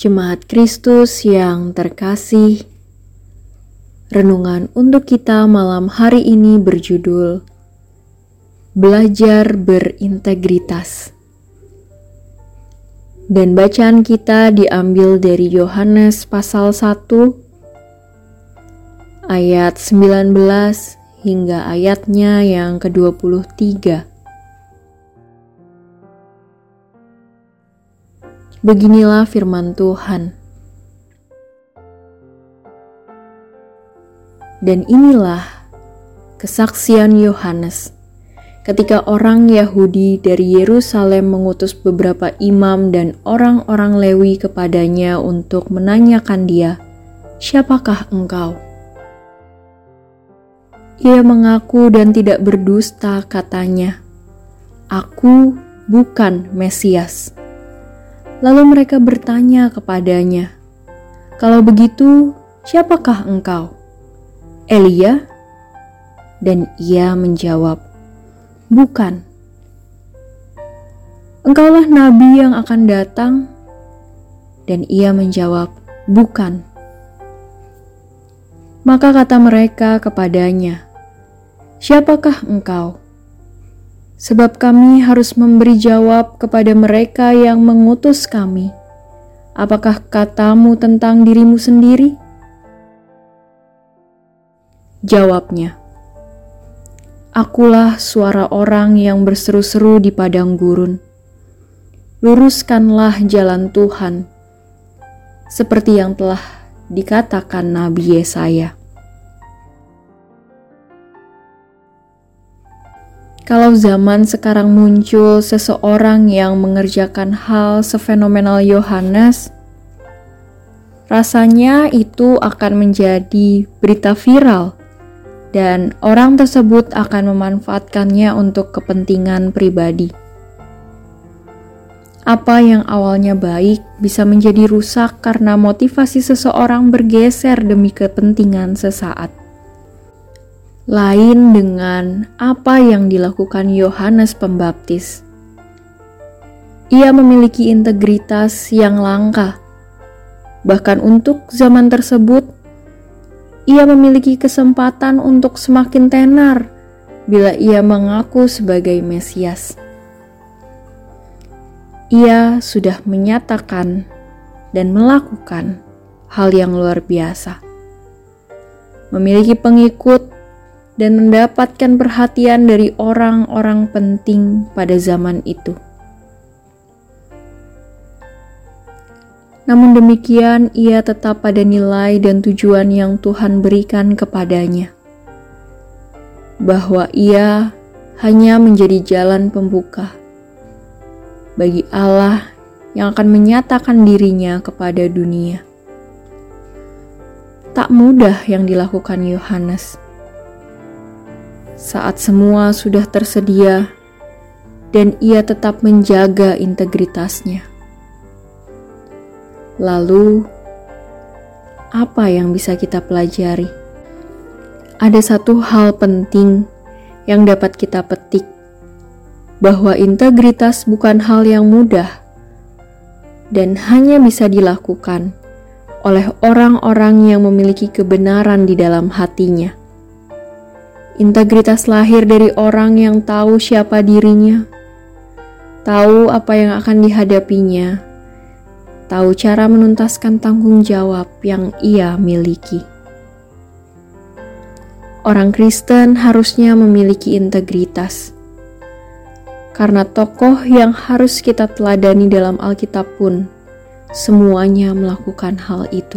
Jemaat Kristus yang terkasih, renungan untuk kita malam hari ini berjudul Belajar Berintegritas. Dan bacaan kita diambil dari Yohanes pasal 1 ayat 19 hingga ayatnya yang ke-23. Beginilah firman Tuhan. Dan inilah kesaksian Yohanes ketika orang Yahudi dari Yerusalem mengutus beberapa imam dan orang-orang Lewi kepadanya untuk menanyakan dia, "Siapakah engkau?" Ia mengaku dan tidak berdusta, katanya, "Aku bukan Mesias." Lalu mereka bertanya kepadanya, "Kalau begitu, siapakah engkau?" Elia, dan ia menjawab, "Bukan." Engkaulah nabi yang akan datang, dan ia menjawab, "Bukan." Maka kata mereka kepadanya, "Siapakah engkau?" Sebab kami harus memberi jawab kepada mereka yang mengutus kami. Apakah katamu tentang dirimu sendiri? Jawabnya, Akulah suara orang yang berseru-seru di padang gurun. Luruskanlah jalan Tuhan, seperti yang telah dikatakan Nabi Yesaya. Kalau zaman sekarang muncul seseorang yang mengerjakan hal sefenomenal Yohanes, rasanya itu akan menjadi berita viral, dan orang tersebut akan memanfaatkannya untuk kepentingan pribadi. Apa yang awalnya baik bisa menjadi rusak karena motivasi seseorang bergeser demi kepentingan sesaat lain dengan apa yang dilakukan Yohanes Pembaptis. Ia memiliki integritas yang langka, bahkan untuk zaman tersebut. Ia memiliki kesempatan untuk semakin tenar bila ia mengaku sebagai Mesias. Ia sudah menyatakan dan melakukan hal yang luar biasa, memiliki pengikut dan mendapatkan perhatian dari orang-orang penting pada zaman itu. Namun demikian, ia tetap pada nilai dan tujuan yang Tuhan berikan kepadanya, bahwa ia hanya menjadi jalan pembuka bagi Allah yang akan menyatakan dirinya kepada dunia. Tak mudah yang dilakukan Yohanes saat semua sudah tersedia dan ia tetap menjaga integritasnya. Lalu, apa yang bisa kita pelajari? Ada satu hal penting yang dapat kita petik, bahwa integritas bukan hal yang mudah dan hanya bisa dilakukan oleh orang-orang yang memiliki kebenaran di dalam hatinya. Integritas lahir dari orang yang tahu siapa dirinya, tahu apa yang akan dihadapinya, tahu cara menuntaskan tanggung jawab yang ia miliki. Orang Kristen harusnya memiliki integritas, karena tokoh yang harus kita teladani dalam Alkitab pun semuanya melakukan hal itu.